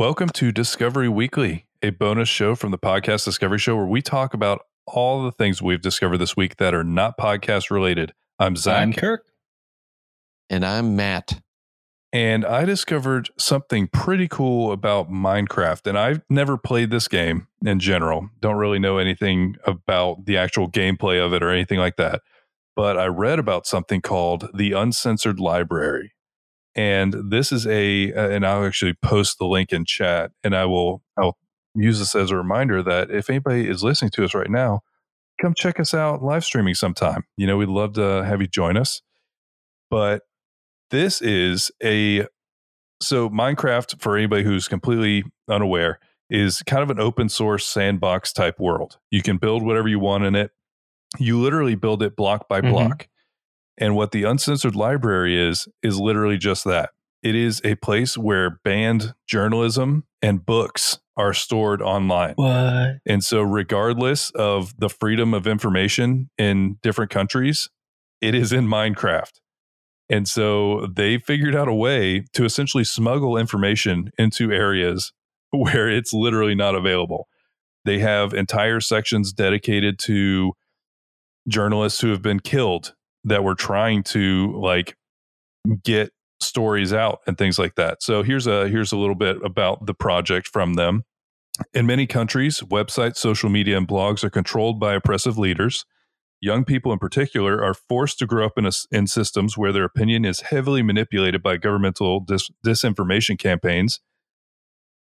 Discovery Weekly. Welcome to Discovery Weekly, a bonus show from the podcast Discovery Show where we talk about all the things we've discovered this week that are not podcast related. I'm Zach. I'm Kirk. And I'm Matt. and I discovered something pretty cool about Minecraft. And I've never played this game in general, don't really know anything about the actual gameplay of it or anything like that. But I read about something called the Uncensored Library. And this is a, and I'll actually post the link in chat and I will, I'll use this as a reminder that if anybody is listening to us right now, come check us out live streaming sometime. You know, we'd love to have you join us. But this is a so Minecraft for anybody who's completely unaware is kind of an open source sandbox type world. You can build whatever you want in it. You literally build it block by Mhm. block. And what the uncensored library is is literally just that. It is a place where banned journalism and books are stored online. What? And so, regardless of the freedom of information in different countries, it is in Minecraft. And so, they figured out a way to essentially smuggle information into areas where it's literally not available. They have entire sections dedicated to journalists who have been killed that were trying to like get stories out and things like that. So here's a here's a little bit about the project from them. In many countries, websites, social media, and blogs are controlled by oppressive leaders. Young people, in particular, are forced to grow up in, a, in systems where their opinion is heavily manipulated by governmental dis, disinformation campaigns.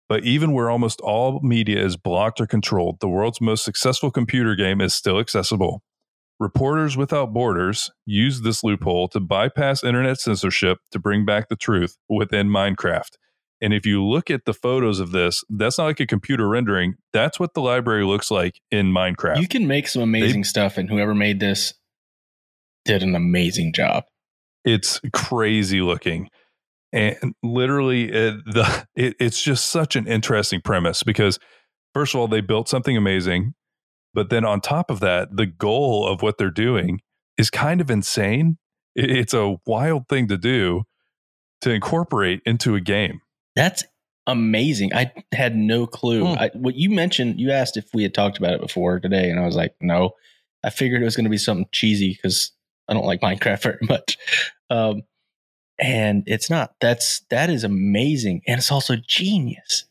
But even where almost all media is blocked or controlled, the world's most successful computer game is still accessible. Reporters Without Borders use this loophole to bypass internet censorship to bring back the truth within Minecraft. And if you look at the photos of this, that's not like a computer rendering. That's what the library looks like in Minecraft. You can make some amazing stuff, and whoever made this did an amazing job. it's crazy looking and literally it, the it, it's just such an interesting premise because first of all they built something amazing but then on top of that the goal of what they're doing is kind of insane it's a wild thing to do to incorporate into a game That's amazing. I had no clue. Hmm. I, what you mentioned, you asked if we had talked about it before today, and I was like, no. I figured it was going to be something cheesy because I don't like Minecraft very much. Um, and it's not. That's that is amazing, and it's also genius.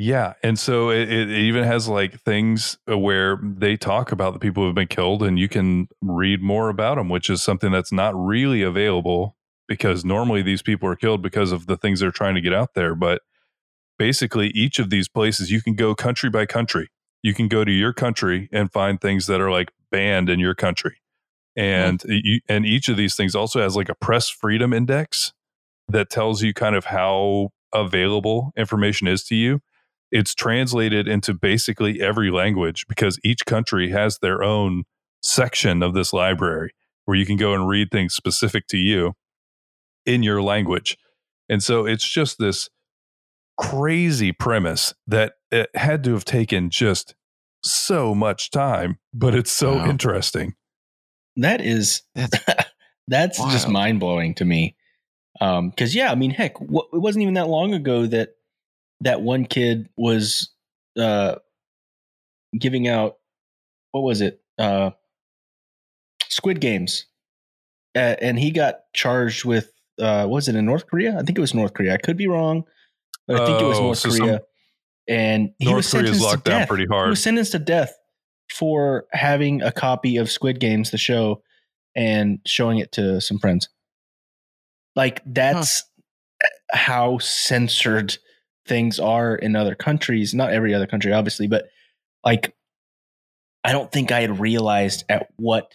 Yeah, and so it, it even has like things uh, where they talk about the people who have been killed, and you can read more about them, which is something that's not really available because normally these people are killed because of the things they're trying to get out there. But basically, each of these places you can go country by country. You can go to your country and find things that are like banned in your country, and you, and each of these things also has like a press freedom index that tells you kind of how available information is to you it's translated into basically every language because each country has their own section of this library where you can go and read things specific to you in your language. And so it's just this crazy premise that it had to have taken just so much time, but it's so Wow. interesting. That is That's that's just mind blowing to me. Um, because yeah, I mean, heck, wh- it wasn't even that long ago that that one kid was uh giving out what was it uh Squid Games, uh, and he got charged with uh what was it in North Korea? I think it was North Korea. I could be wrong, but I think it was Oh, North so Korea. and he North was Korea's locked to down death. pretty He hard. was sentenced to death for having a copy of Squid Games, the show, and showing it to some friends. Like that's how censored things are in other countries. Not every other country, obviously, but like I don't think I had realized at what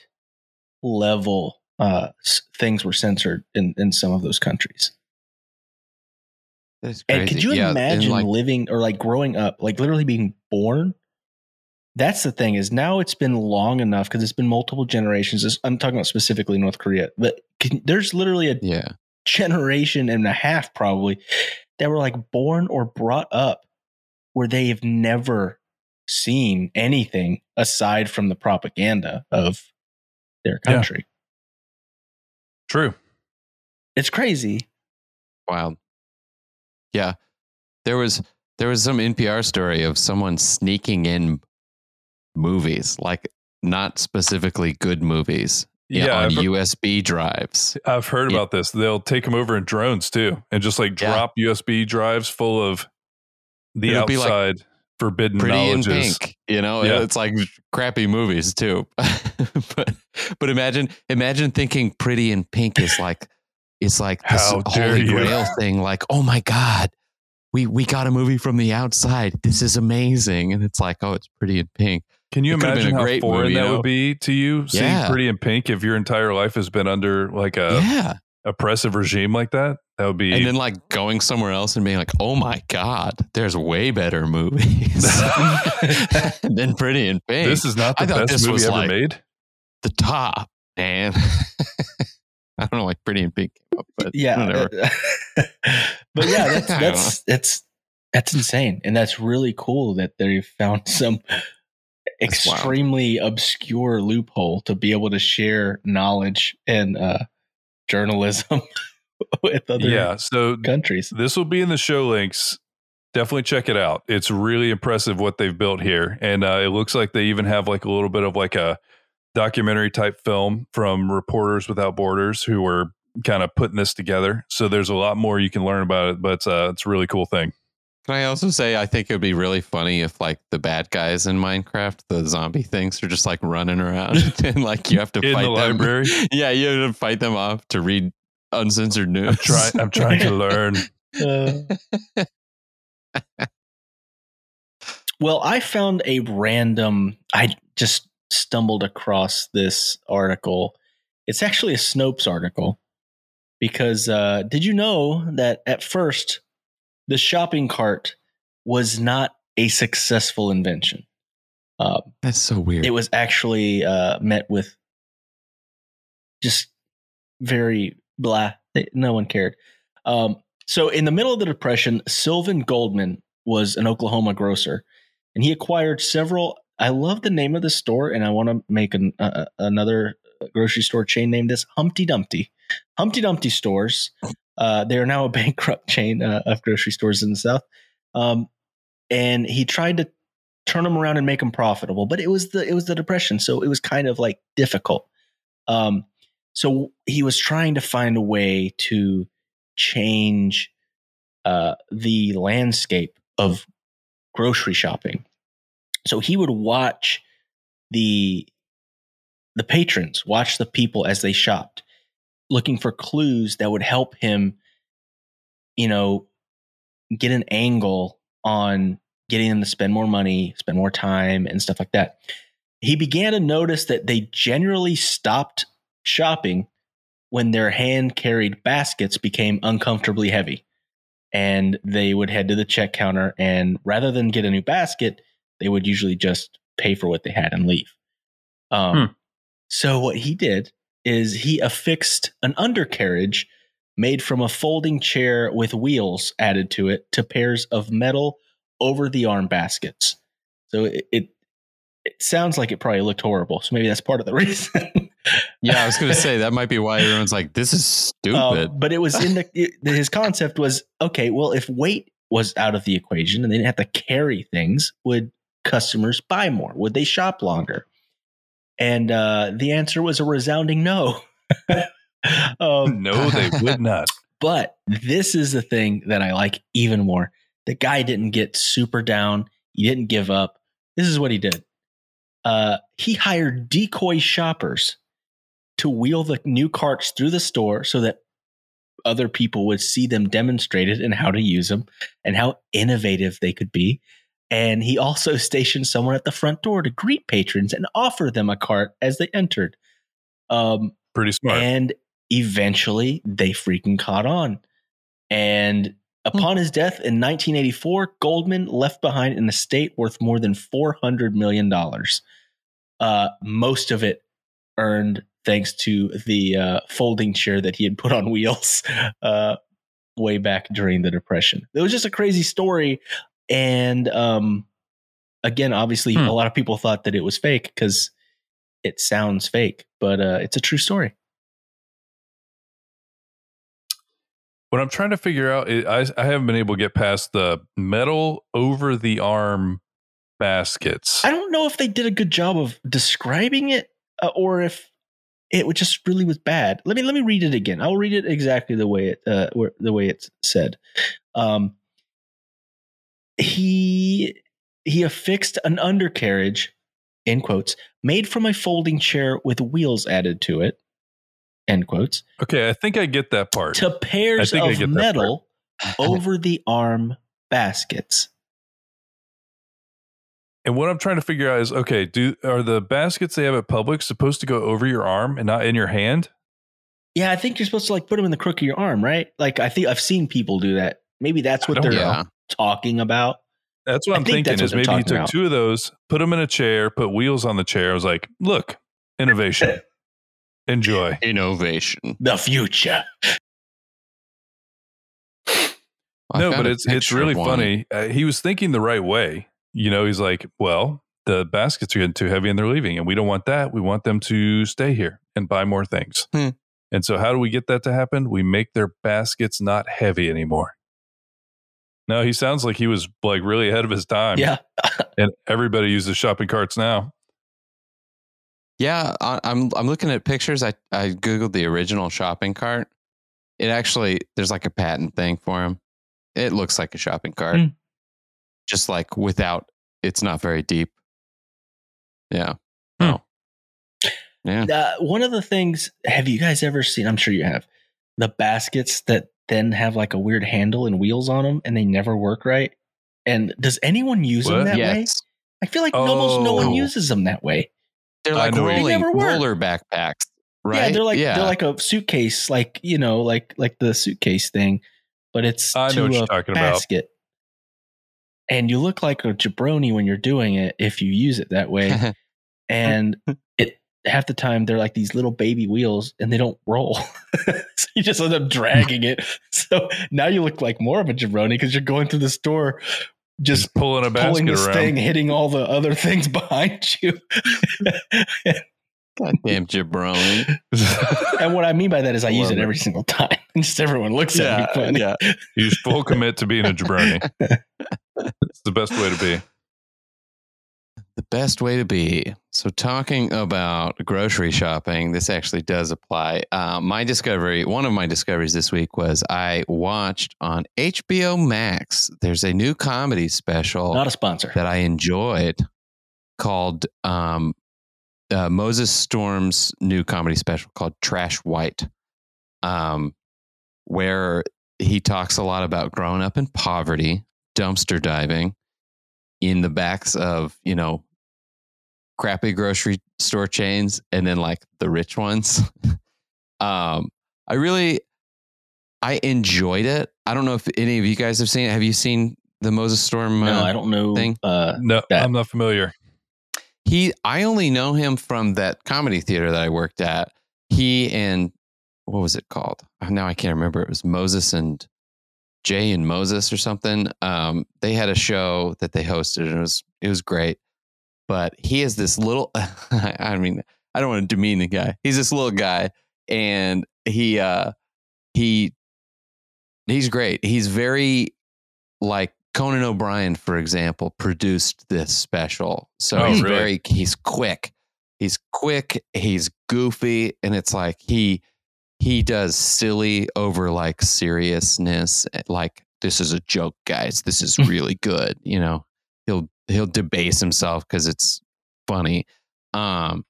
level uh, things were censored in in some of those countries. that's crazy. And could you Yeah, imagine like, living or like growing up, like literally being born? That's the thing is now it's been long enough because it's been multiple generations. I'm talking about specifically North Korea, but can, there's literally a yeah, generation and a half probably that were like born or brought up where they have never seen anything aside from the propaganda of their Yeah. country. True. It's crazy. Wild. Yeah. There was there was some NPR story of someone sneaking in movies, like not specifically good movies, yeah, Yeah, on I've, USB drives. I've heard Yeah. about this. They'll take them over in drones too, and just like Yeah. drop USB drives full of the It'll be like outside forbidden Pretty in pink, you know. Yeah. It's like crappy movies too. but but imagine imagine thinking Pretty in Pink is like it's like this How holy grail thing. Like oh my god, we we got a movie from the outside. This is amazing, and it's like oh, it's Pretty in Pink. Can you It imagine how great foreign movie, that you know? would be to you? Seeing Yeah. Pretty in Pink if your entire life has been under like a yeah. oppressive regime like that. That would be and then like going somewhere else and being like, "Oh my god, there's way better movies than Pretty in Pink." this is not the thought best this movie was ever like- made. the top, man. I don't know, like Pretty in Pink came up, but yeah uh, but yeah that's I that's that's that's insane and that's really cool that they found some That's wild. Extremely obscure loophole to be able to share knowledge and uh journalism with other Yeah. So countries this will be in the show links. Definitely check it out. It's really impressive what they've built here, and uh, it looks like they even have like a little bit of like a documentary type film from Reporters Without Borders who were kind of putting this together. So there's a lot more you can learn about it, but uh, it's a really cool thing. Can I also say I think it would be really funny if like the bad guys in Minecraft, the zombie things, are just like running around and like you have to In fight the them. library, Yeah, you have to fight them off to read uncensored news. I'm trying. I'm trying to learn. Uh, well, I found a random. I just stumbled across this article. It's actually a Snopes article because uh, did you know that at first the shopping cart was not a successful invention? Uh, That's so weird. it was actually uh, met with just very blah. No one cared. Um, so, in the middle of the Depression, Sylvan Goldman was an Oklahoma grocer, and he acquired several. I love the name of the store, and I want to make an, uh, another grocery store chain named this Humpty Dumpty. Humpty Dumpty stores. Uh, they are now a bankrupt chain uh, of grocery stores in the South. Um, and he tried to turn them around and make them profitable, but it was the it was the depression, so it was kind of like difficult. Um, so he was trying to find a way to change uh, the landscape of grocery shopping. So he would watch the the patrons, watch the people as they shopped, looking for clues that would help him, you know, get an angle on getting them to spend more money, spend more time, and stuff like that. He began to notice that they generally stopped shopping when their hand carried baskets became uncomfortably heavy. And they would head to the check counter, and rather than get a new basket, they would usually just pay for what they had and leave. Um, So, what he did is he affixed an undercarriage made from a folding chair with wheels added to it to pairs of metal over the arm baskets. So it, it it sounds like it probably looked horrible. So maybe that's part of the reason. yeah, I was going to say that might be why everyone's like, "This is stupid." Um, but it was in the it- his concept was okay. Well, if weight was out of the equation and they didn't have to carry things, would customers buy more? Would they shop longer? And uh, the answer was a resounding no. um, No, they would not. But this is the thing that I like even more. The guy didn't get super down. He didn't give up. This is what he did. Uh, he hired decoy shoppers to wheel the new carts through the store so that other people would see them demonstrated and how to use them and how innovative they could be. And he also stationed someone at the front door to greet patrons and offer them a cart as they entered. Um, Pretty smart. and eventually they freaking caught on. And upon his death in 1984, Goldman left behind an estate worth more than $400 million. Uh, most of it earned thanks to the uh, folding chair that he had put on wheels uh, way back during the Depression. It was just a crazy story. And um, again, obviously, Hmm. a lot of people thought that it was fake because it sounds fake, but uh, it's a true story. What I'm trying to figure out, is, I, I haven't been able to get past the metal over the arm baskets. I don't know if they did a good job of describing it uh, or if it just really was bad. Let me let me read it again. I'll read it exactly the way it uh, the way it's said. Um, he he affixed an undercarriage, in quotes, made from a folding chair with wheels added to it, end quotes, Okay, I think I get that part. to pairs of metal over the arm baskets. And what I'm trying to figure out is, okay, do are the baskets they have at public supposed to go over your arm and not in your hand? Yeah, I think you're supposed to like put them in the crook of your arm, right? Like I think I've seen people do that. Maybe that's what they're. Yeah. Talking about. That's what I I'm think thinking. that's Is maybe he took about. two of those, put them in a chair, put wheels on the chair. I was like, look, innovation, enjoy. Innovation. The future. I no, but it's it's really funny. Uh, he was thinking the right way. You know, he's like, well, the baskets are getting too heavy and they're leaving, and we don't want that. We want them to stay here and buy more things. Hmm. And so, how do we get that to happen? We make their baskets not heavy anymore. No, he sounds like he was like really ahead of his time. Yeah. and everybody uses shopping carts now. Yeah, I, I'm I'm looking at pictures. I I googled the original shopping cart. It actually there's like a patent thing for him. It looks like a shopping cart, Hmm. just like without. It's not very deep. Yeah. Hmm. Oh. Yeah. Uh, one of the things, have you guys ever seen? I'm sure you have the baskets that then have like a weird handle and wheels on them, and they never work right. And does anyone use them What? that way? I feel like almost no one oh. uses them that way. They're like know what you mean. rolling They never work. roller backpacks, right? Yeah, they're like yeah. they're like a suitcase, like you know, like like the suitcase thing, but it's I know to what you're a talking about. basket. And you look like a jabroni when you're doing it if you use it that way. and it half the time they're like these little baby wheels and they don't roll. so you just end up dragging it. So now you look like more of a jabroni because you're going through the store just Just pulling a pulling basket this around. thing, hitting all the other things behind you. Goddamn jabroni. and what I mean by that is I use it it. every single time. And just everyone looks at me funny. yeah. you should full commit to being a jabroni. it's the best way to be. The best way to be. So, talking about grocery shopping, this actually does apply. Uh, my discovery, one of my discoveries this week was I watched on HBO Max. There's a new comedy special Not a sponsor. that I enjoyed called um, uh, Moses Storm's new comedy special called Trash White, um, where he talks a lot about growing up in poverty, dumpster diving in the backs of, you know, crappy grocery store chains and then like the rich ones. um, I really, I enjoyed it. I don't know if any of you guys have seen it. Have you seen the Moses Storm? no, uh, I don't know. thing? Uh, No, That- I'm not familiar. he i only know him from that comedy theater that i worked at he and what was it called Oh, now i can't remember it was moses and jay and moses or something um, they had a show that they hosted and it was it was great but he is this little i mean i don't want to demean the guy he's this little guy and he uh he he's great he's very like Conan O'Brien, for example, produced this special. So Oh, he's really? very he's quick. He's quick, he's goofy, and it's like he he does silly over like seriousness. Like this is a joke, guys. This is really good. You know, he'll he'll debase himself because it's funny. Um,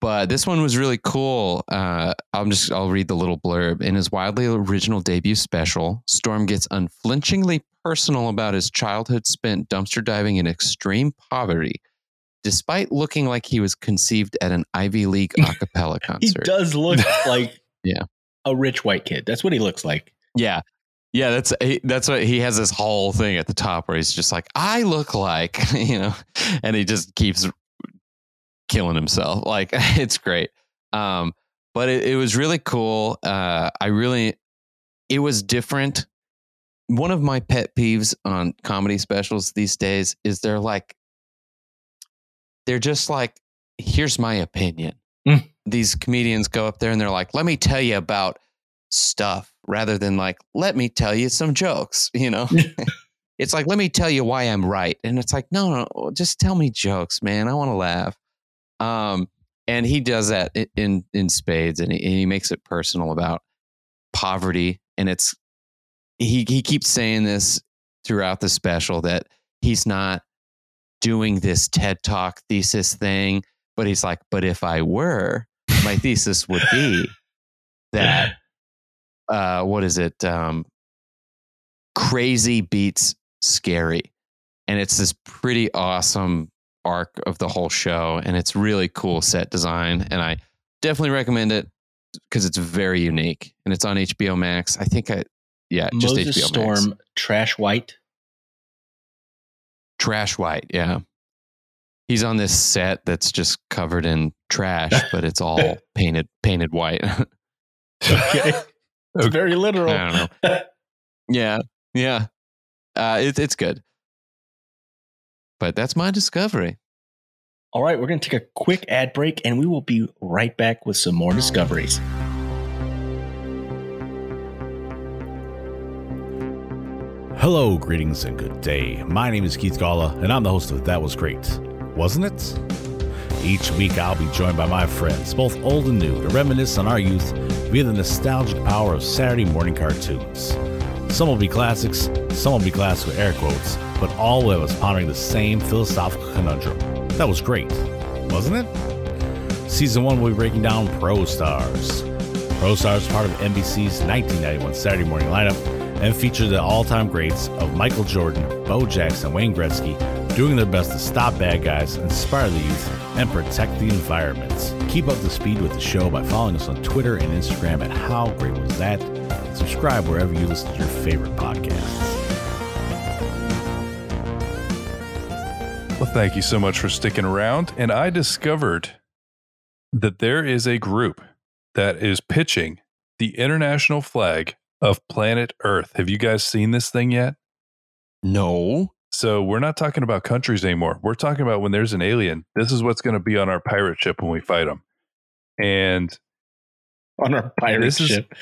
but this one was really cool. Uh, I'm just I'll read the little blurb. In his wildly original debut special, Storm gets unflinchingly personal about his childhood spent dumpster diving in extreme poverty, despite looking like he was conceived at an Ivy League a cappella concert. he does look like Yeah. a rich white kid. That's what he looks like. Yeah. Yeah, that's he, that's what he has this whole thing at the top where he's just like, I look like, you know, and he just keeps killing himself. Like it's great. Um, but it, it was really cool. Uh, I really, it was different. One of my pet peeves on comedy specials these days is they're like, they're just like, here's my opinion. Mm. These comedians go up there and they're like, let me tell you about stuff, rather than like, let me tell you some jokes, you know? it's like, let me tell you why I'm right. And it's like, no, no, just tell me jokes, man. I want to laugh. Um, and he does that in in spades and he, and he makes it personal about poverty and it's he he keeps saying this throughout the special that he's not doing this TED Talk thesis thing, but he's like, but if I were, my thesis would be that uh, what is it? Um, crazy beats scary, and it's this pretty awesome arc of the whole show, and it's really cool set design, and I definitely recommend it because it's very unique, and it's on HBO Max. I think I yeah, just Moses HBO Storm, Max. Trash White. Trash White, yeah. He's on this set that's just covered in trash, but it's all painted painted white. Okay. It's very literal. I don't know. Yeah, yeah. Uh, it, it's good. But that's my discovery. All right, we're going to take a quick ad break and we will be right back with some more discoveries. Hello, greetings, and good day. My name is Keith Gala, and I'm the host of That Was Great, wasn't it? Each week, I'll be joined by my friends, both old and new, to reminisce on our youth via the nostalgic power of Saturday morning cartoons. Some will be classics, some will be classic with air quotes, but all will us pondering the same philosophical conundrum. That was great, wasn't it? Season 1 will be breaking down Pro Stars. Pro Stars part of NBC's 1991 Saturday morning lineup and feature the all-time greats of Michael Jordan, Bo Jackson, Wayne Gretzky, doing their best to stop bad guys, inspire the youth, and protect the environment. Keep up to speed with the show by following us on Twitter and Instagram at How Great Was That. Subscribe wherever you listen to your favorite podcasts. Well, thank you so much for sticking around. And I discovered that there is a group that is pitching the international flag of planet Earth. Have you guys seen this thing yet? No. So we're not talking about countries anymore. We're talking about when there's an alien. This is what's going to be on our pirate ship when we fight them. And On our pirate This is ship.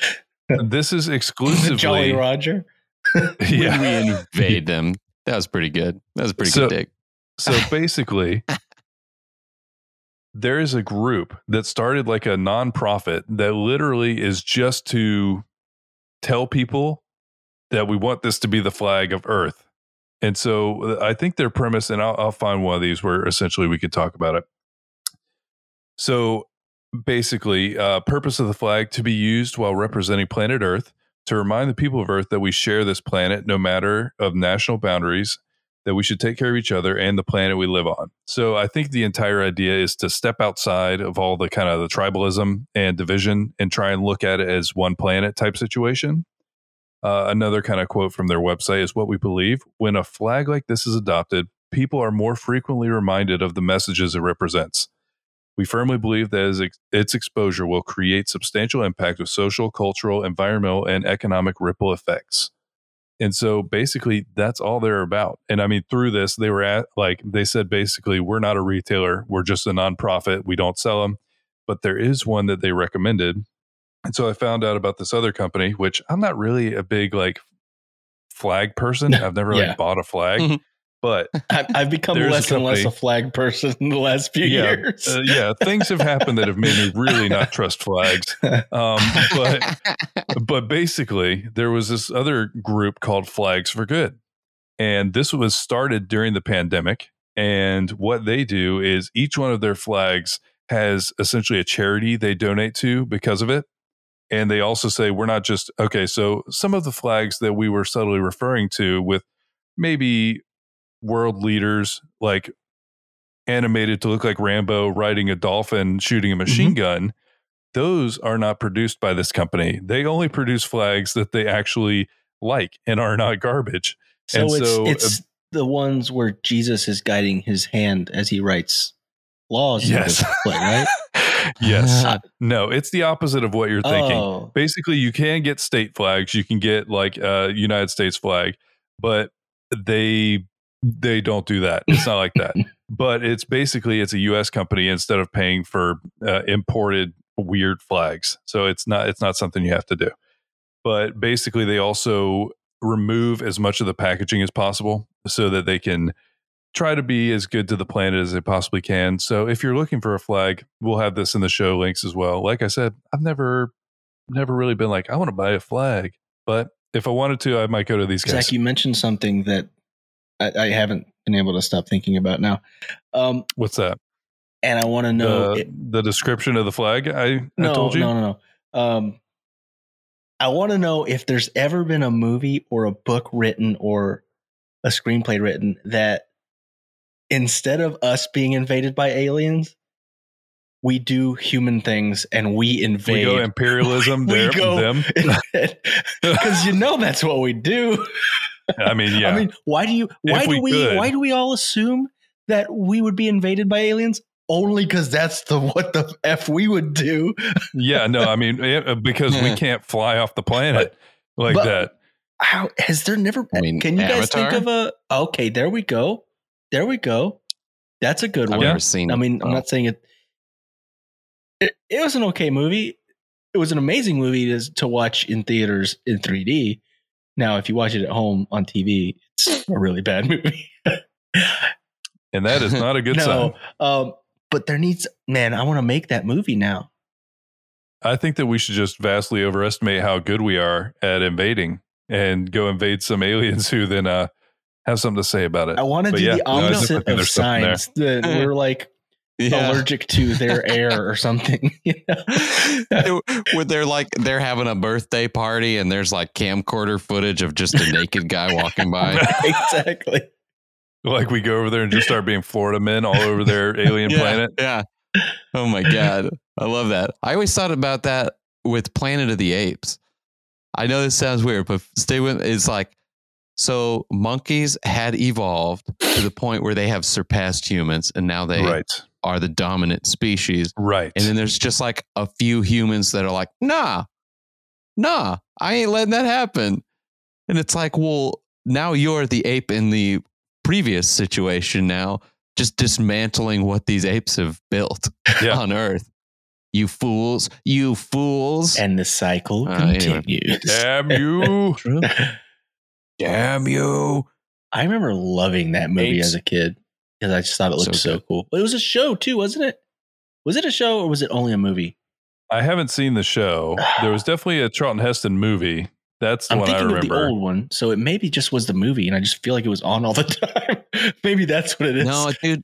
this is exclusively Jolly exclusively Roger. yeah. When we invade them. That was pretty good. That was a pretty So- good dig. So basically, there is a group that started like a nonprofit that literally is just to tell people that we want this to be the flag of Earth. And so uh, I think their premise, and I'll, I'll find one of these where essentially we could talk about it. So basically, uh, purpose of the flag to be used while representing planet Earth to remind the people of Earth that we share this planet, no matter of national boundaries, that we should take care of each other and the planet we live on. So I think the entire idea is to step outside of all the kind of the tribalism and division and try and look at it as one planet type situation. Uh, another kind of quote from their website is what we believe when a flag like this is adopted, people are more frequently reminded of the messages it represents. We firmly believe that its exposure will create substantial impact of social, cultural, environmental, and economic ripple effects. And so basically that's all they're about. And I mean, through this, they were at like they said basically, we're not a retailer, we're just a nonprofit. We don't sell them. But there is one that they recommended. And so I found out about this other company, which I'm not really a big like flag person. I've never Yeah. like bought a flag. Mhm. But I've, I've become less and less a flag person in the last few Yeah, years. uh, yeah, things have happened that have made me really not trust flags. Um, but but basically, there was this other group called Flags for Good. And this was started during the pandemic. And what they do is each one of their flags has essentially a charity they donate to because of it. And they also say, we're not just, okay, so some of the flags that we were subtly referring to with maybe world leaders like animated to look like Rambo riding a dolphin shooting a machine mm-hmm. gun those are not produced by this company. They only produce flags that they actually like and are not garbage. so and it's so, uh, it's the ones where Jesus is guiding his hand as he writes laws. Yes. flag, right? yes. Ah. No, it's the opposite of what you're thinking. Oh, Basically, you can get state flags, you can get like a United States flag, but they they don't do that. It's not like that. But it's basically it's a US company instead of paying for uh, imported weird flags. So it's not it's not something you have to do. but basically they also remove as much of the packaging as possible so that they can try to be as good to the planet as they possibly can. So if you're looking for a flag, we'll have this in the show links as well. Like I said, I've never never really been like I want to buy a flag, but if I wanted to, I might go to these guys. Zach, you mentioned something that I, I haven't been able to stop thinking about now. Um, What's that? and I want to know. the, it- the description of the flag I, no, I told you? no, no, no. Um, I want to know if there's ever been a movie or a book written or a screenplay written that instead of us being invaded by aliens, we do human things and we invade. We go imperialism We there, go- them. because you know that's what we do. I mean, yeah. I mean, why do you? Why If do we we? Why do we all assume that we would be invaded by aliens? Only because that's the what the f we would do. yeah, no, I mean, eh, because we can't fly off the planet like But- that. How has there never? I mean, can you guys think of a? Okay, there we go. There we go. That's a good one. I've one. never seen. I mean, I'm oh, not saying it, it. It was an okay movie. It was an amazing movie to, to watch in theaters in 3D. Now, if you watch it at home on TV, it's a really bad movie. And that is not a good sign. um, but there needs. Man, I want to make that movie now. I think that we should just vastly overestimate how good we are at invading and go invade some aliens who then uh, have something to say about it. I want to do yeah, the opposite definitely think of there's something there. signs that we're like yeah. allergic to their air or something. You know? Where they're like they're having a birthday party and there's like camcorder footage of just a naked guy walking by. exactly. Like we go over there and just start being Florida men all over their alien yeah, planet. Yeah. Oh my god, I love that. I always thought about that with Planet of the Apes. I know this sounds weird, but stay with. It's like so monkeys had evolved to the point where they have surpassed humans, and now they Right. Are the dominant species. Right. And then there's just like a few humans that are like, nah, nah, I ain't letting that happen. And it's like, well, now you're the ape in the previous situation now, just dismantling what these apes have built Yeah. on Earth. You fools, you fools. And the cycle Uh, anyway. continues. Damn you. Damn you. I remember loving that movie Apes. as a kid because I just thought it looked So so, cool. But it was a show too, wasn't it? Was it a show or was it only a movie? I haven't seen the show. There was definitely a Charlton Heston movie. That's the I'm one I thinking of the old one, so it maybe just was the movie, and I just feel like it was on all the time. maybe that's what it is. No, dude.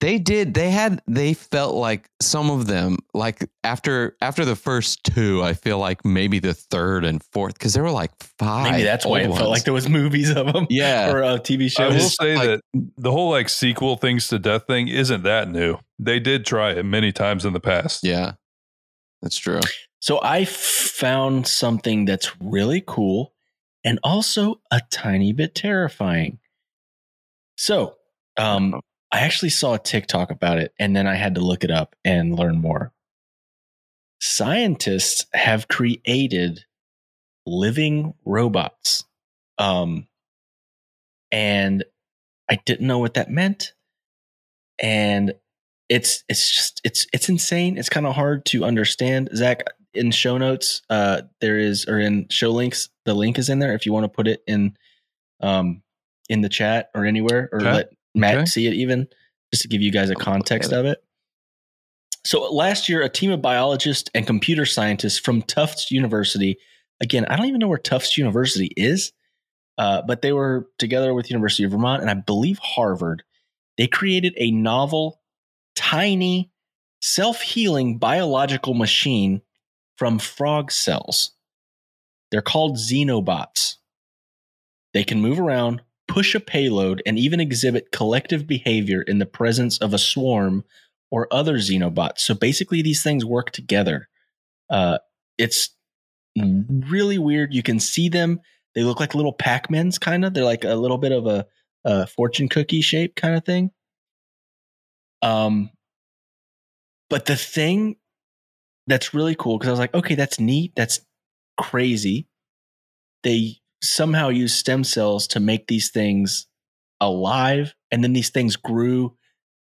They did. They had. They felt like some of them, like after after the first two, I feel like maybe the third and fourth, because there were like five. maybe that's why it old felt like there was movies of them. Yeah. or uh, TV show. I will say like- that the whole like sequel things to death thing isn't that new. They did try it many times in the past. Yeah, that's true. So I found something that's really cool and also a tiny bit terrifying. So, um, I actually saw a TikTok about it and then I had to look it up and learn more. Scientists have created living robots. Um, and I didn't know what that meant. And it's it's just it's it's insane. It's kind of hard to understand. Zach, in show notes, uh, there is or in show links, the link is in there if you want to put it in um in the chat or anywhere or Okay. let Matt Okay. see it even just to give you guys a I'll look context of it. So last year, a team of biologists and computer scientists from Tufts University, again, I don't even know where Tufts University is, uh, but they were together with University of Vermont and I believe Harvard. They created a novel, tiny, self-healing biological machine from frog cells. They're called xenobots. They can move around, push a payload, and even exhibit collective behavior in the presence of a swarm or other xenobots. So basically, these things work together. Uh, it's really weird. You can see them. They look like little Pac-Mans, kind of. They're like a little bit of a, a fortune cookie shape kind of thing. Um, but the thing that's really cool because I was like, okay, that's neat. That's crazy. They somehow use stem cells to make these things alive, and then these things grew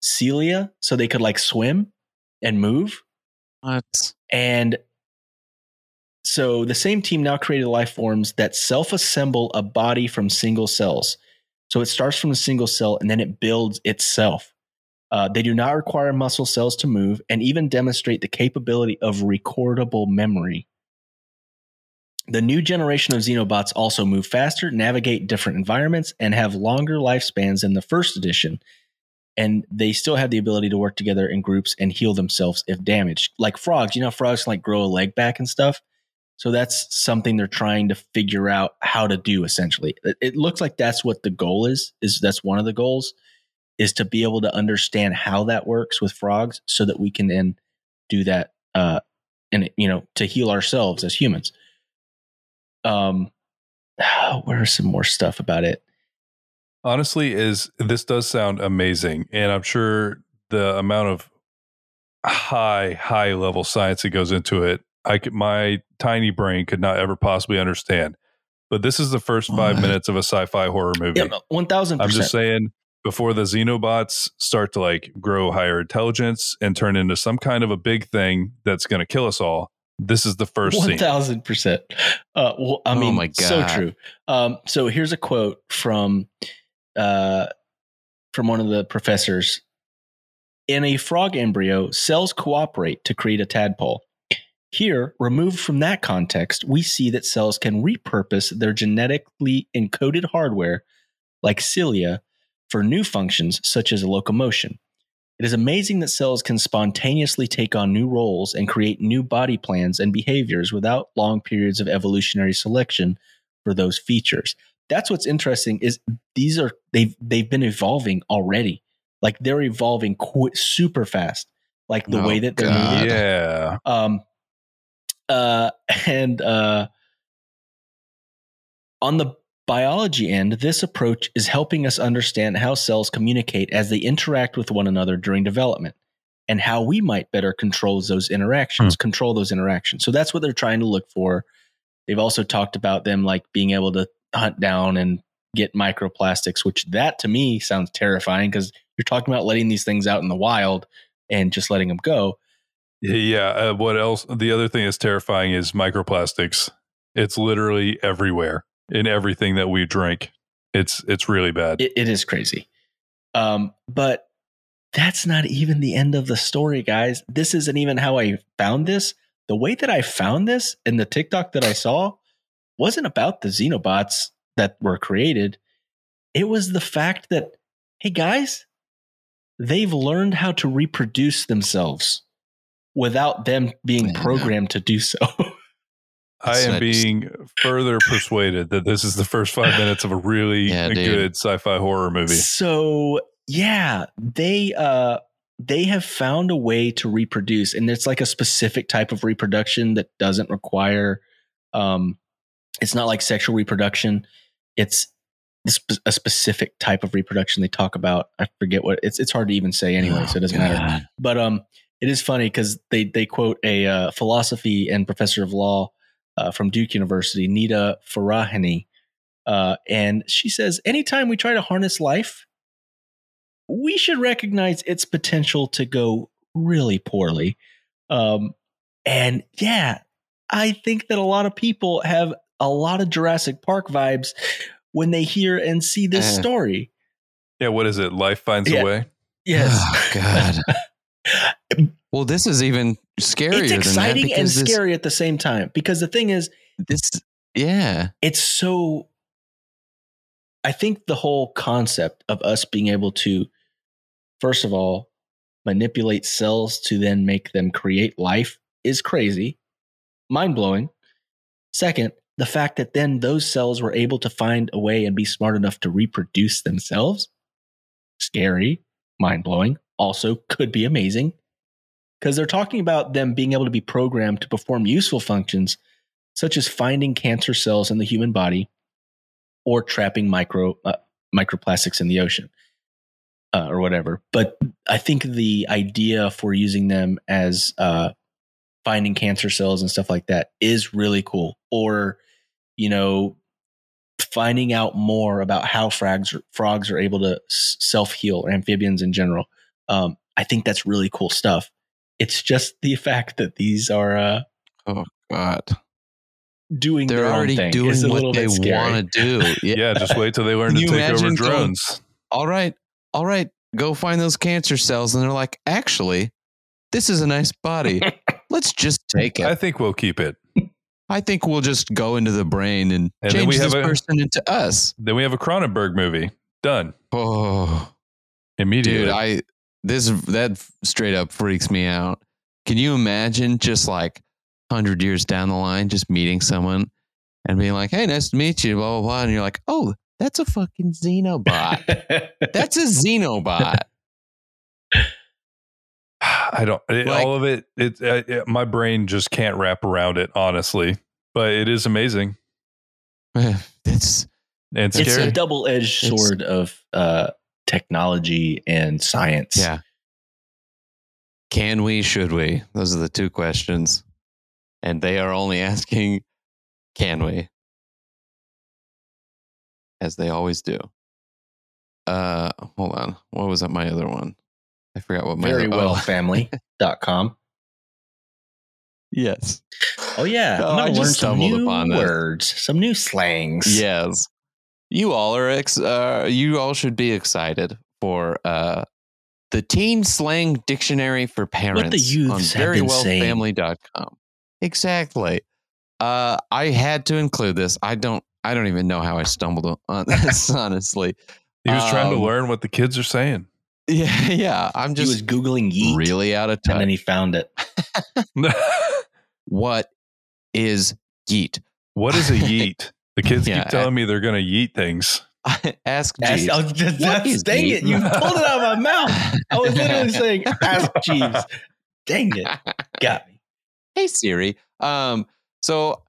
cilia so they could like swim and move. What? And so the same team now created life forms that self-assemble a body from single cells. So it starts from a single cell and then it builds itself. Uh, they do not require muscle cells to move and even demonstrate the capability of recordable memory. The new generation of Xenobots also move faster, navigate different environments, and have longer lifespans than the first edition. And they still have the ability to work together in groups and heal themselves if damaged. Like frogs, you know, frogs can like grow a leg back and stuff. So that's something they're trying to figure out how to do essentially. It, looks like that's what the goal is, is that's one of the goals is to be able to understand how that works with frogs so that we can then do that uh and you know to heal ourselves as humans um where's some more stuff about it? Honestly is this does sound amazing and i'm sure the amount of high high level science that goes into it i could my tiny brain could not ever possibly understand. But this is the first five minutes of a sci-fi horror movie. yeah 1000% i'm just saying before the xenobots start to like grow higher intelligence and turn into some kind of a big thing that's going to kill us all this is the first One scene thousand percent. Uh, well, I Oh mean, my so true. Um, so here's a quote from uh, from one of the professors. In a frog embryo, cells cooperate to create a tadpole. Here, removed from that context, we see that cells can repurpose their genetically encoded hardware, like cilia, for new functions such as locomotion. It is amazing that cells can spontaneously take on new roles and create new body plans and behaviors without long periods of evolutionary selection for those features. That's what's interesting is these are they've they've been evolving already. Like they're evolving qu- super fast. Like the Oh, way that they're God. moving. yeah Um, uh, and uh, on the biology end, this approach is helping us understand how cells communicate as they interact with one another during development and how we might better control those interactions, control those interactions. So that's what they're trying to look for. They've also talked about them like being able to hunt down and get microplastics, which that to me sounds terrifying because you're talking about letting these things out in the wild and just letting them go. Yeah. Uh, what else? The other thing that's terrifying is microplastics. It's literally everywhere in everything that we drink. It's it's really bad. It, it is crazy. Um, but that's not even the end of the story, guys. This isn't even how I found this. The way that I found this in the TikTok that I saw wasn't about the Xenobots that were created. It was the fact that, hey, guys, they've learned how to reproduce themselves without them being Yeah. programmed to do so. I am So just- being further persuaded that this is the first five minutes of a really Yeah, dude. good sci-fi horror movie. So yeah, they uh they have found a way to reproduce, and it's like a specific type of reproduction that doesn't require um it's not like sexual reproduction. It's it's a specific type of reproduction they talk about. I forget what it's it's hard to even say anyway, so it doesn't matter but um it is funny because they they quote a uh, philosophy and professor of law uh, from duke university Nita Farahany uh, and she says anytime we try to harness life we should recognize its potential to go really poorly um, and yeah i think that a lot of people have a lot of jurassic park vibes when they hear and see this Eh. story Yeah, what is it? Life finds Yeah. a way. yes Oh, God. Well, this is even scarier it's than exciting that and this- scary at the same time because the thing is This, yeah, it's so i think the whole concept of us being able to first of all manipulate cells to then make them create life is crazy mind-blowing. Second the fact that then those cells were able to find a way and be smart enough to reproduce themselves scary mind-blowing also could be amazing because they're talking about them being able to be programmed to perform useful functions such as finding cancer cells in the human body or trapping micro uh, microplastics in the ocean uh, or whatever. But I think the idea for using them as uh, finding cancer cells and stuff like that is really cool. Or you know, finding out more about how frogs frogs are able to self heal, or amphibians in general. Um, I think that's really cool stuff. It's just the fact that these are uh, oh God, doing They're their own already thing. doing It's what they want to do. Yeah. Yeah, just wait till they learn to take over imagine going- drones. All right. All right. Go find those cancer cells. And they're like, actually, this is a nice body. Let's just take it. I think we'll keep it. I think we'll just go into the brain and, And then change we have this a- person into us. Then we have a Cronenberg movie done Oh, immediately. dude, I this that straight up freaks me out. Can you imagine just like hundred years down the line, just meeting someone and being like, "Hey, nice to meet you," blah blah blah, and you're like, "Oh, that's a fucking xenobot. that's a xenobot." I don't. It, Like- all of it. It, uh, it. My brain just can't wrap around it, honestly. But it is amazing It's and it's a double edged It's- sword of uh, technology and science. yeah. Can we? Should we? Those are the two questions, and they are only asking, "Can we?" As they always do. Uh, hold on. What was that? My other one. I forgot what my Very other, well oh, yes. Oh yeah. Oh, I'm I gonna learn some new upon this. words, some new slangs. Yes. You all are ex- uh, you all should be excited for uh the teen slang dictionary for parents youths on have been saying. verywellfamily.com. Exactly. Uh I had to include this. I don't I don't even know how I stumbled on this honestly. he was trying to um, learn what the kids are saying. Yeah, yeah, I'm just. he was just googling yeet, really out of time, and then he found it. what is yeet? what is a yeet? The kids Yeah, keep telling me they're going to yeet things. Ask Ask, Jeeves. I was just, What that's, is dang yeet? it! You pulled it out of my mouth. I was literally saying, "Ask Jeeves." Dang it, got me. hey Siri. Um, so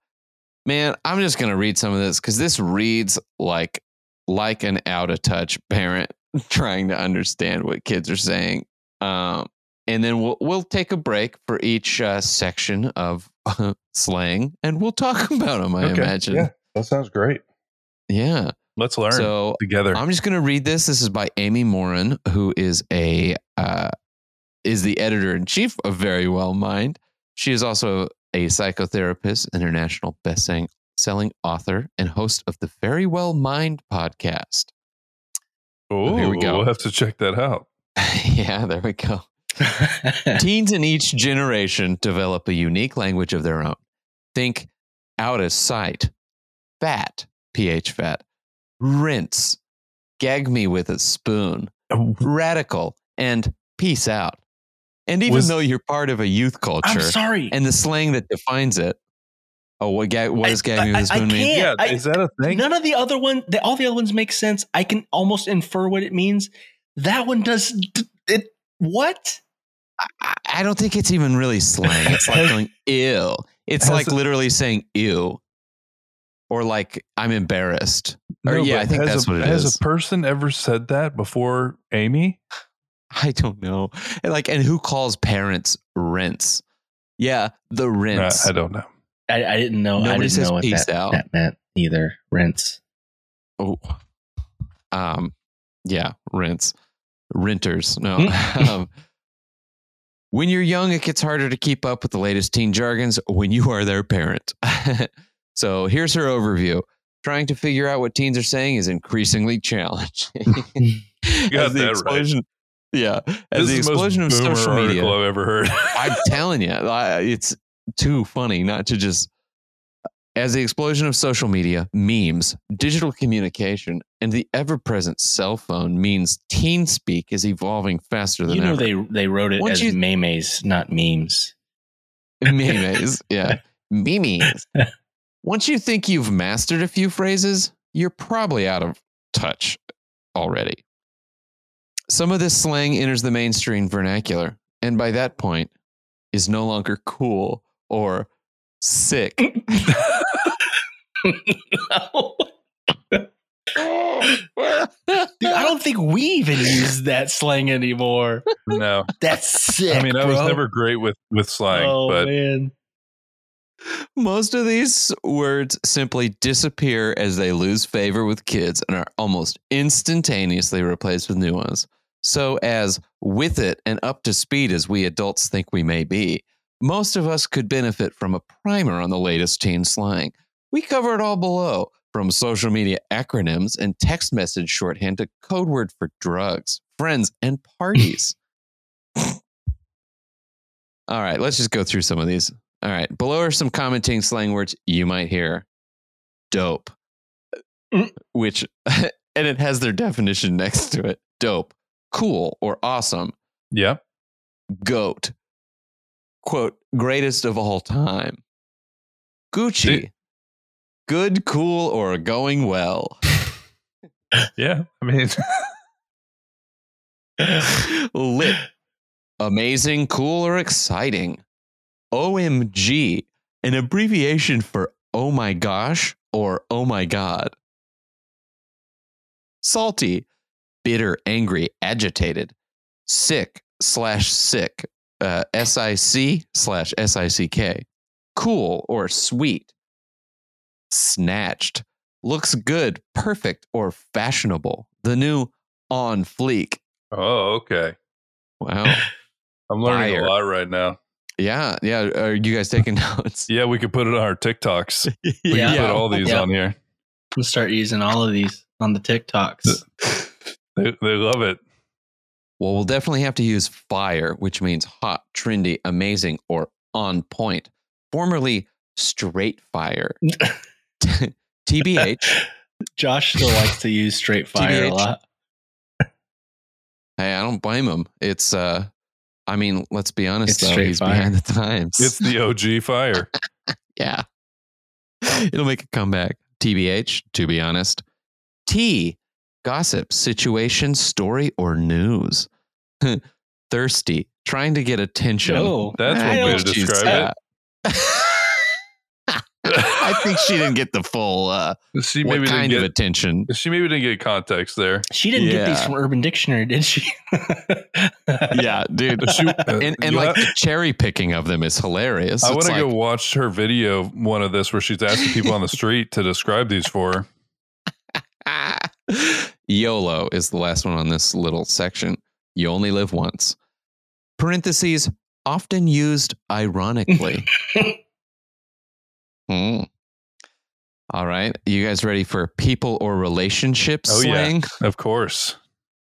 man, I'm just gonna read some of this because this reads like like an out of touch parent trying to understand what kids are saying. Um, and then we'll we'll take a break for each uh, section of slang, and we'll talk about them. I imagine. Yeah, that sounds great. Yeah. Let's learn So together. I'm just going to read this. This is by Amy Morin, who is a uh, is the editor in chief of Very Well Mind. She is also a psychotherapist, international best selling author, and host of the Very Well Mind podcast. oh, here we go. We'll have to check that out. yeah, there we go. Teens in each generation develop a unique language of their own. Think out of sight, fat, pH fat, rinse, gag me with a spoon, uh, radical, and peace out. And even Was- though you're part of a youth I'm culture sorry. and the slang that defines it, oh, what, gag, what does gag me with a spoon mean? can't. Yeah, I- is that a thing? None of the other one, the, all the other ones make sense. I can almost infer what it means. That one does. It what? I, I don't think it's even really slang. It's like Has- going ew. It's like literally saying ew, or like I'm embarrassed. Or, yeah, I think that's a, what it has is. a person ever said that before Amy? I don't know. And like, and who calls parents rents? Yeah, the Uh, rinse. I don't know. I, I didn't know. I Nobody didn't says know what peace that, out. that meant either. Rents. oh, um, yeah, rents. renters. No. Hmm. um, when you're young, it gets harder to keep up with the latest teen jargons when you are their parent. so here's her overview. Trying to figure out what teens are saying is increasingly challenging. got As the that right. Yeah, as this the is explosion of most boomer social media. I've ever heard. I'm telling you, I- it's too funny not to just. As the explosion of social media, memes, digital communication, and the ever-present cell phone means teen speak is evolving faster than You know ever. they they wrote it Once as you- memes, not memes. memes, yeah, memes. Once you think you've mastered a few phrases, you're probably out of touch already. Some of this slang enters the mainstream vernacular, and by that point, is no longer cool or sick. Dude, I don't think we even use that slang anymore. no, That's sick. I mean I was never great with with slang, Oh but man. Most of these words simply disappear as they lose favor with kids and are almost instantaneously replaced with new ones. So, as with it and up to speed as we adults think we may be, most of us could benefit from a primer on the latest teen slang. We cover it all below, from social media acronyms and text message shorthand to code word for drugs, friends, and parties. all right, let's just go through some of these. All right, below are some commenting slang words you might hear. Dope, Mm. which, and it has their definition next to it. Dope, cool, or awesome. Yeah. Goat, quote, greatest of all time. Gucci, Dude. good, cool, or going well. Yeah. I mean, Lit, amazing, cool, or exciting. OMG, an abbreviation for oh my gosh or oh my god. Salty, bitter, angry, agitated. Sick slash sick, uh, S I C slash S I C K. Cool or sweet. Snatched, looks good, perfect, or fashionable. The new on fleek. oh, okay. Wow. I'm learning Fire. a lot right now. Yeah, yeah. Are you guys taking notes? Yeah, we could put it on our TikToks. We Yeah. could put all these Yeah. on here. We'll start using all of these on the TikToks. They, they love it. Well, we'll definitely have to use fire, which means hot, trendy, amazing, or on point. Formerly straight fire. TBH. Josh still likes to use straight fire a lot. Hey, I don't blame him. It's uh I mean, let's be honest It's though, he's fire. behind the times. It's the OG fire. yeah. It'll make a comeback. TBH, to be honest. T, gossip, situation, story, or news. Thirsty, trying to get attention. No, That's I one way don't- to describe yeah. I think she didn't get the full uh, She what maybe kind didn't of get. attention. She maybe didn't get context there. She didn't get these from Urban Dictionary, did she? Yeah, dude. She- uh, And, and like have- the cherry picking of them is hilarious. I want to like, go watch her video, one of this, where she's asking people on the street to describe these for her. YOLO is the last one on this little section. You only live once. Parentheses, often used ironically. Hmm. All right. You guys ready for people or relationships Oh, yeah. slang? Of course.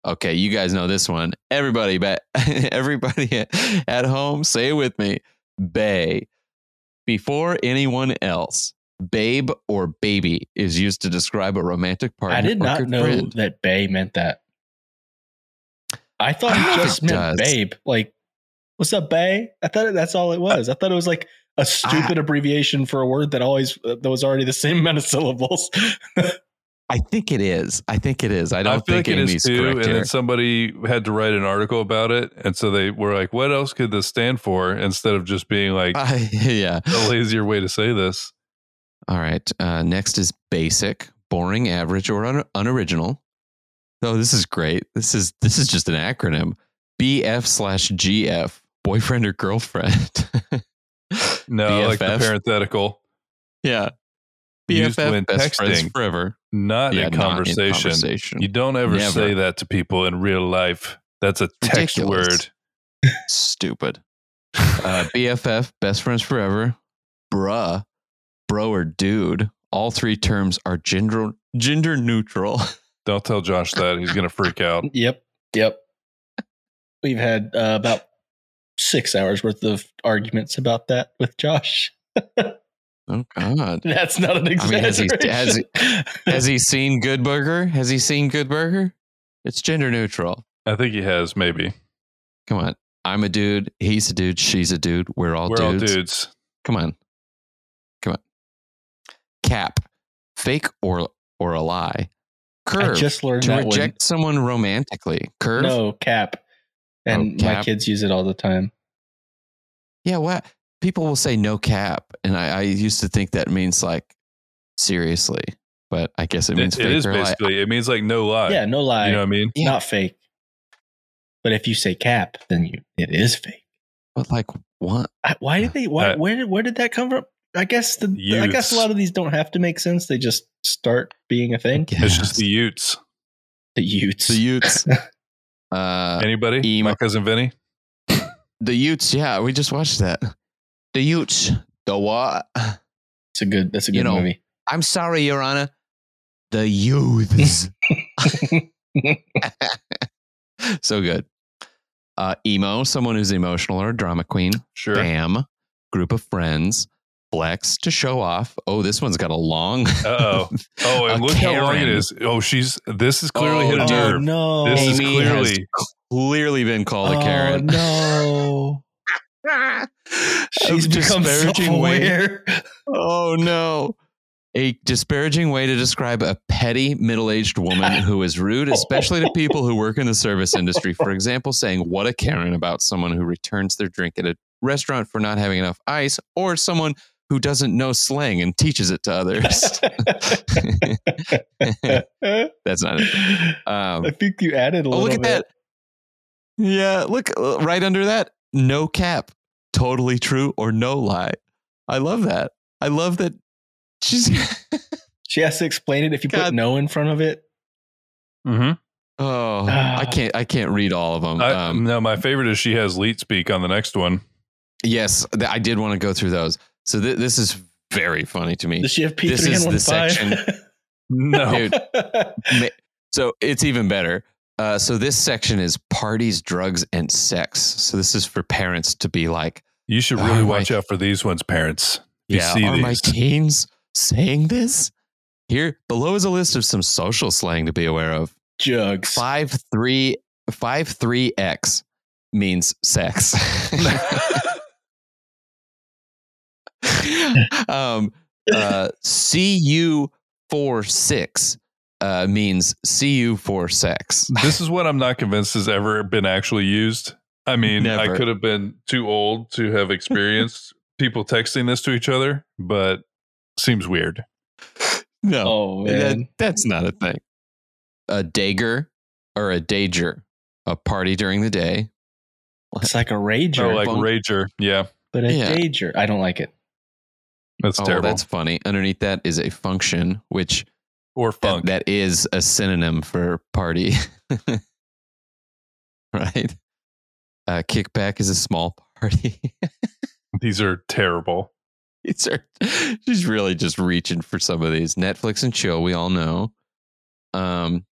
Okay, you guys know this one. Everybody, ba- everybody at home, say it with me. Bae. Before anyone else, babe or baby is used to describe a romantic partner. I did not know friend. that Bae meant that. I thought I don't know it just it meant does. babe. Like, what's up, Bae? I thought that's all it was. I thought it was like a stupid abbreviation for a word that always uh, that was already the same amount of syllables. I think it is. I think it is. I I, don't feel think like it Amy's is too. And here. then somebody had to write an article about it, and so they were like, "What else could this stand for?" Instead of just being like I- yeah. a lazier way to say this. All right. Uh, next is basic, boring, average, or un- unoriginal. Oh, this is great. This is this is just an acronym. BF slash GF, boyfriend or girlfriend. No, I like the parenthetical, yeah. BFF, when best friends forever. not yeah, in not conversation. conversation. You don't ever Never. say that to people in real life. That's a text Ridiculous. word. Stupid. Uh, BFF, best friends forever. Bruh, bro or dude. All three terms are gender gender neutral. Don't tell Josh that. He's going to freak out. yep, yep. We've had uh, about six hours worth of arguments about that with Josh. Oh God. That's not an I mean, has he- exaggeration. has Has he seen Good Burger? Has he seen Good Burger? It's gender neutral. I think he has, maybe. Come on. I'm a dude. He's a dude. She's a dude. We're all We're dudes. all dudes. Come on. Come on. Cap. Fake or or a lie. I Curve. just learned to that reject someone romantically. Curve. No cap, and Oh, my kids use it all the time. Yeah. What? People will say no cap, and I, I used to think that means like seriously, but I guess it It, means it fake is or lie. basically, it means like no lie. yeah, no lie, You know what I mean? Yeah. not fake. But if you say cap, then you it is fake. But like what? I, why did they? Why? Uh, where did where did that come from? I guess the I guess a lot of these don't have to make sense. They just start being a thing. It's just the Utes. The Utes. the Utes. uh, Anybody? emo- My cousin Vinny? the Utes. Yeah, we just watched that. The Utes. The what? It's a good. That's a good You know, movie. I'm sorry, Your Honor. The youths. so good. Uh, emo, someone who's emotional or a drama queen. Sure. Bam, group of friends. Flex to show off. Oh, this one's got a long. Oh. Oh, and A look how long it is. Oh, she's. This is clearly Oh, hit a dude. oh nerve. no! This is Amy has clearly. clearly been called a oh Karen. no! She's A become disparaging way- self-aware. Oh no. A disparaging way to describe a petty middle aged woman who is rude, especially to people who work in the service industry. For example, saying what a Karen about someone who returns their drink at a restaurant for not having enough ice, or someone who doesn't know slang and teaches it to others. That's not it. Um, I think you added a oh, little look at bit. that. Yeah, look uh, right under that. No cap. Totally true or no lie. I love that. I love that she's. She has to explain it if you God. put no in front of it. Mm-hmm. Oh, Ah. I can't. I can't read all of them. I, Um, no, my favorite is she has leet speak on the next one. yes, th- I did want to go through those. So th- this is very funny to me. Does she have P This three is and the one section- No. Dude. Ma- So it's even better. Uh, so this section is parties, drugs, and sex. So this is for parents to be like, You should Are really my- watch out for these ones, parents. You yeah, see are my teens saying this? Here below is a list of some social slang to be aware of. Jugs. Five three five three X means sex. um, uh, CU four six uh, means CU for sex. this is what I'm not convinced has ever been actually used. I mean, I could have been too old to have experienced people texting this to each other, but seems weird. No, Oh that- that's not a thing. A dager or a dager, a party during the day. It's like a rager, Oh, like bunk- Rager. Yeah, but a Yeah. dager. I don't like it. That's oh, terrible. that's funny. Underneath that is a function, which or that- funk. that is a synonym for party. right? Uh, kickback is a small party. These are terrible. it's her, she's really just reaching for some of these. Netflix and chill, we all know. Um,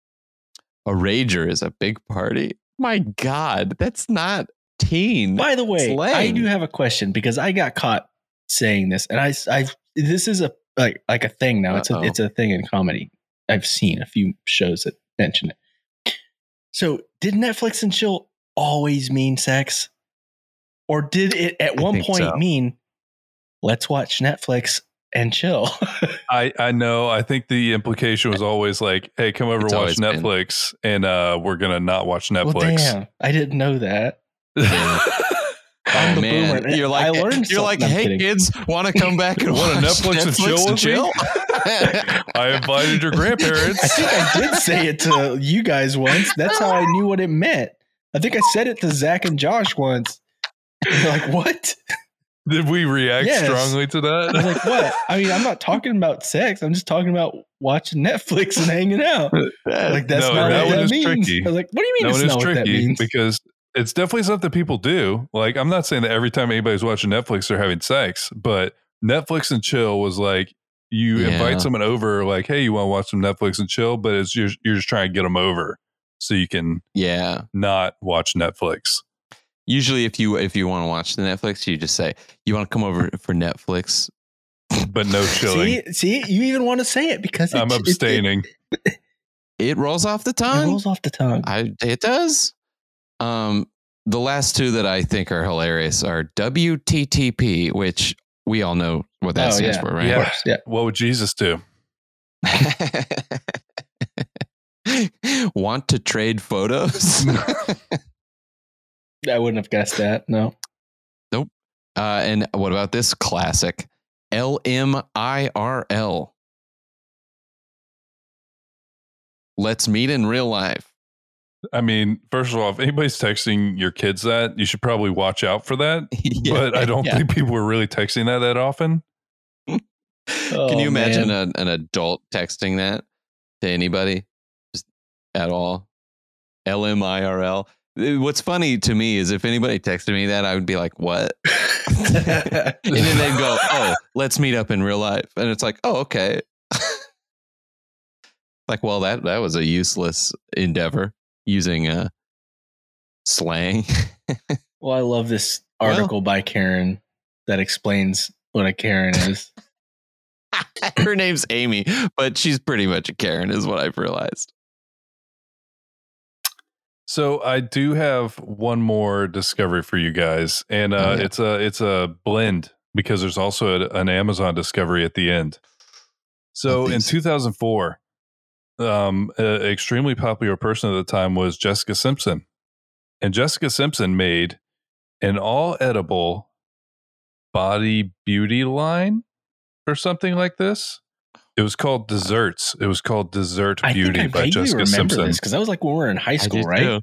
a rager is a big party. My God, that's not teen. By the way, I do have a question because I got caught saying this, and I, I, this is a like like a thing now. It's a Uh-oh. it's a thing in comedy. I've seen a few shows that mention it. So, did Netflix and chill always mean sex, or did it at I one point so. mean let's watch Netflix and chill? I I know. I think the implication was always like, "Hey, come over It's watch always been. Netflix," and uh, we're gonna not watch well, Netflix. damn, I didn't know that. I'm Oh the man, boomer. you're like I learned you're like, hey kidding. kids, want to come back and Wanna watch Netflix and chill with me? I invited your grandparents. I think I did say it to you guys once. That's how I knew what it meant. I think I said it to Zach and Josh once. They're like, what? Did we react Yes. strongly to I was that? like, what? I mean, I'm not talking about sex. I'm just talking about watching Netflix and hanging out. Like, that's No, not that what that is means. tricky. I was like, what do you mean that it's not what that means? because it's definitely something people do. Like, I'm not saying that every time anybody's watching Netflix, they're having sex, but Netflix and chill was like you Yeah. invite someone over, like, hey, you want to watch some Netflix and chill, but it's you're, you're just trying to get them over so you can yeah. not watch Netflix. Usually, if you if you want to watch the Netflix, you just say you want to come over for Netflix. But no chilling. See, see, you even want to say it because it, I'm it- abstaining. It rolls off the tongue. It, tongue. rolls off the tongue. I it does. Um, the last two that I think are hilarious are WTTP, which we all know what that Oh, stands yeah. for, right? Yeah. yeah. what would Jesus do? Want to trade photos? I wouldn't have guessed that. No. Nope. Uh, and what about this classic? LMIRL. Let's meet in real life. I mean, first of all, if anybody's texting your kids that, you should probably watch out for that. Yeah, but I don't yeah. think people are really texting that that often. Can Oh, you imagine man. a, an adult texting that to anybody just at all? LMIRL. Uh, What's funny to me is if anybody texted me that, I would be like, what? and then they'd go, oh, let's meet up in real life. And it's like, oh, okay. Like, well, that that was a useless endeavor using uh, slang. Well, I love this Well- article by Karen that explains what a Karen is. Her name's Amy, but she's pretty much a Karen, is what I've realized. So I do have one more discovery for you guys, and uh, Oh, yeah. it's a it's a blend because there's also a, an Amazon discovery at the end. So in 2004, um, an extremely popular person at the time was Jessica Simpson, and Jessica Simpson made an all edible body beauty line or something like this. It was called Desserts. It was called Dessert I think Beauty I by Jessica remember Simpson. because that was like when we were in high school, right? too.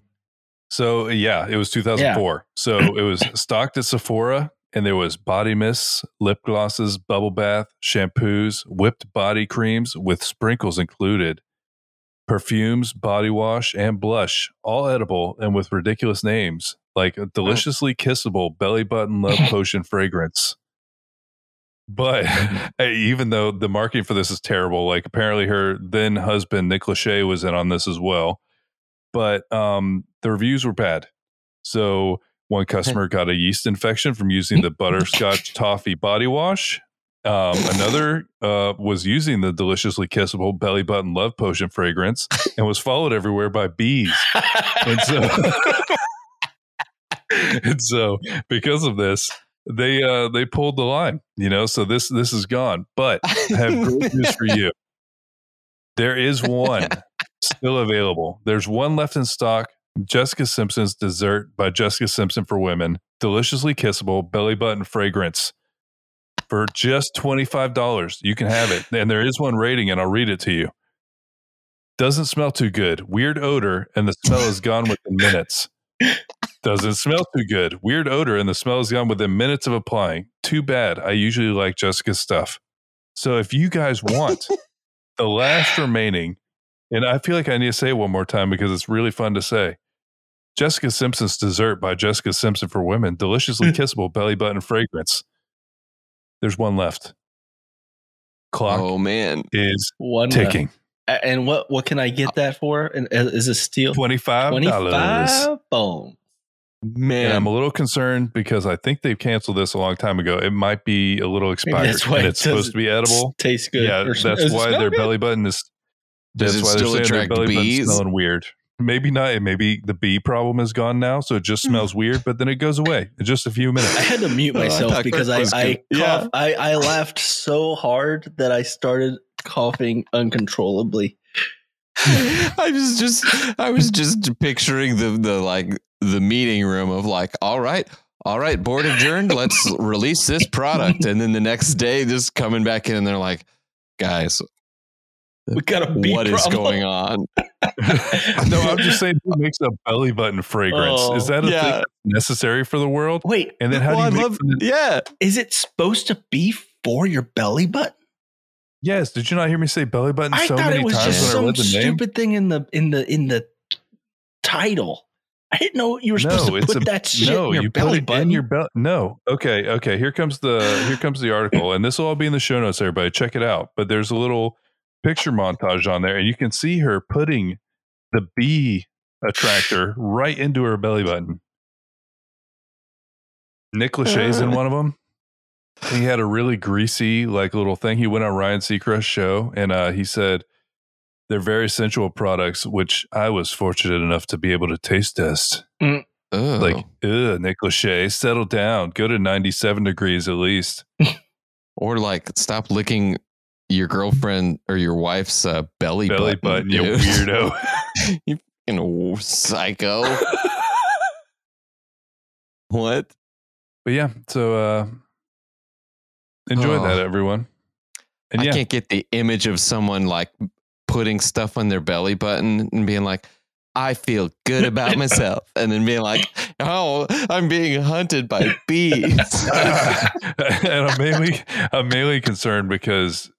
So yeah, it was 2004. So it was stocked at Sephora, and there was body mists, lip glosses, bubble bath, shampoos, whipped body creams with sprinkles included, perfumes, body wash, and blush, all edible and with ridiculous names like a deliciously kissable belly button love potion fragrance. But hey, even though the marketing for this is terrible, like apparently her then husband Nick Lachey was in on this as well. But um, the reviews were bad. So one customer got a yeast infection from using the butterscotch toffee body wash. Um, another uh, was using the deliciously kissable belly button love potion fragrance and was followed everywhere by bees. And so, and so because of this, they uh, they pulled the line. You know, so this this is gone. But I have great news for you. There is one still available. There's one left in stock. Jessica Simpson's Dessert by Jessica Simpson for Women. Deliciously kissable belly button fragrance for just $25. You can have it. And there is one rating, and I'll read it to you. Doesn't smell too good. Weird odor, and the smell is gone within minutes. Doesn't smell too good. Weird odor, and the smell is gone within minutes of applying. Too bad. I usually like Jessica's stuff. So if you guys want the last remaining, and I feel like I need to say it one more time because it's really fun to say. Jessica Simpson's Dessert by Jessica Simpson for Women, deliciously kissable belly button fragrance. There's one left. Clock oh man, is One ticking. uh, and what what can I get that for? And uh, is a steal? $25. Twenty five. Boom. And I'm a little concerned because I think they've canceled this a long time ago. It might be a little expired. that's why and it's supposed to be edible. Tastes good. Yeah, that's sm- does it why their good? belly button is. Does that's it why still they're saying their attract belly button's bees? smelling weird. Maybe not. Maybe the bee problem is gone now, so it just hmm. smells weird. But then it goes away in just a few minutes. I had to mute Oh, I myself because I I, good. Yeah. I I laughed so hard that I started coughing uncontrollably. I was just I was just picturing the the like the meeting room of like, all right, all right, board adjourned. Let's release this product, and then the next day, just coming back in, and they're like, guys, We got a bee what is problem. going on? no, I'm just saying, who makes a belly button fragrance? Oh, is that a yeah. thing necessary for the world? Wait, And then how Well, do you I make love- yeah, is it supposed to be for your belly button? Yes. Did you not hear me say belly button I so thought many it was times just some read name? stupid thing in the in the in the title. I didn't know you were supposed No, to it's put a- that shit no, in your you belly put it button. in your belly. No. Okay. Okay. Here comes the here comes the article, and this will all be in the show notes. Everybody, check it out. But there's a little picture montage on there, and you can see her putting the bee attractor right into her belly button. Nick Lachey's in one of them. He had a really greasy, like little thing. He went on Ryan Seacrest's show, and uh, he said they're very sensual products, which I was fortunate enough to be able to taste test. Ugh. Like, ugh, Nick Lachey, settle down. Go to 97 degrees at least. or like stop licking your girlfriend or your wife's uh, belly, Belly button, you weirdo. you fucking psycho. what? but yeah, so uh enjoy Oh. that, everyone. And I yeah, can't get the image of someone like putting stuff on their belly button and being like, I feel good about myself. And then being like, oh, I'm being hunted by bees. and I'm mainly I'm mainly concerned because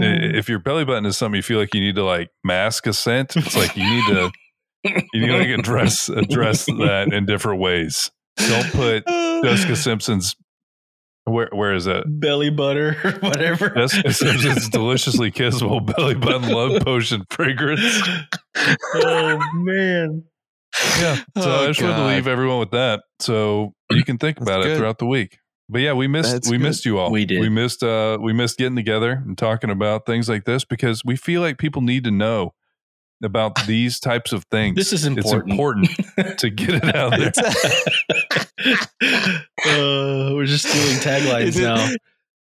if your belly button is something you feel like you need to like mask a scent, it's like you need to you need to like address address that in different ways. Don't put Jessica Simpson's Where where is that? belly butter whatever. That's it's, it's deliciously kissable belly button love potion fragrance. oh man. Yeah. So Oh, I just wanted to leave everyone with that. So you can think That's about it good. throughout the week. But yeah, we missed That's we good. missed you all. We did. We missed uh we missed getting together and talking about things like this because we feel like people need to know about these types of things. This is important. It's important to get it out there. uh, we're just stealing taglines now.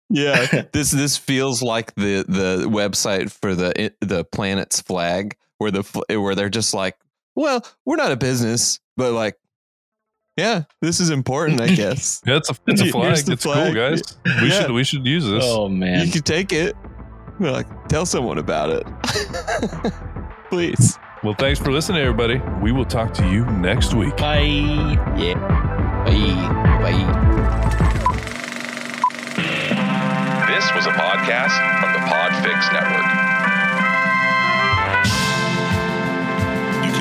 Yeah, this this feels like the the website for the the planet's flag, where the where they're just like, well, we're not a business, but like, yeah, this is important, I guess. Yeah, it's a it's a Here's flag. the It's cool, guys. We Yeah. should we should use this. Oh man. you can take it. We're like, tell someone about it, please. Well, thanks for listening, everybody. We will talk to you next week. Bye. Yeah. Bye. Bye. This was a podcast from the Podfix Network.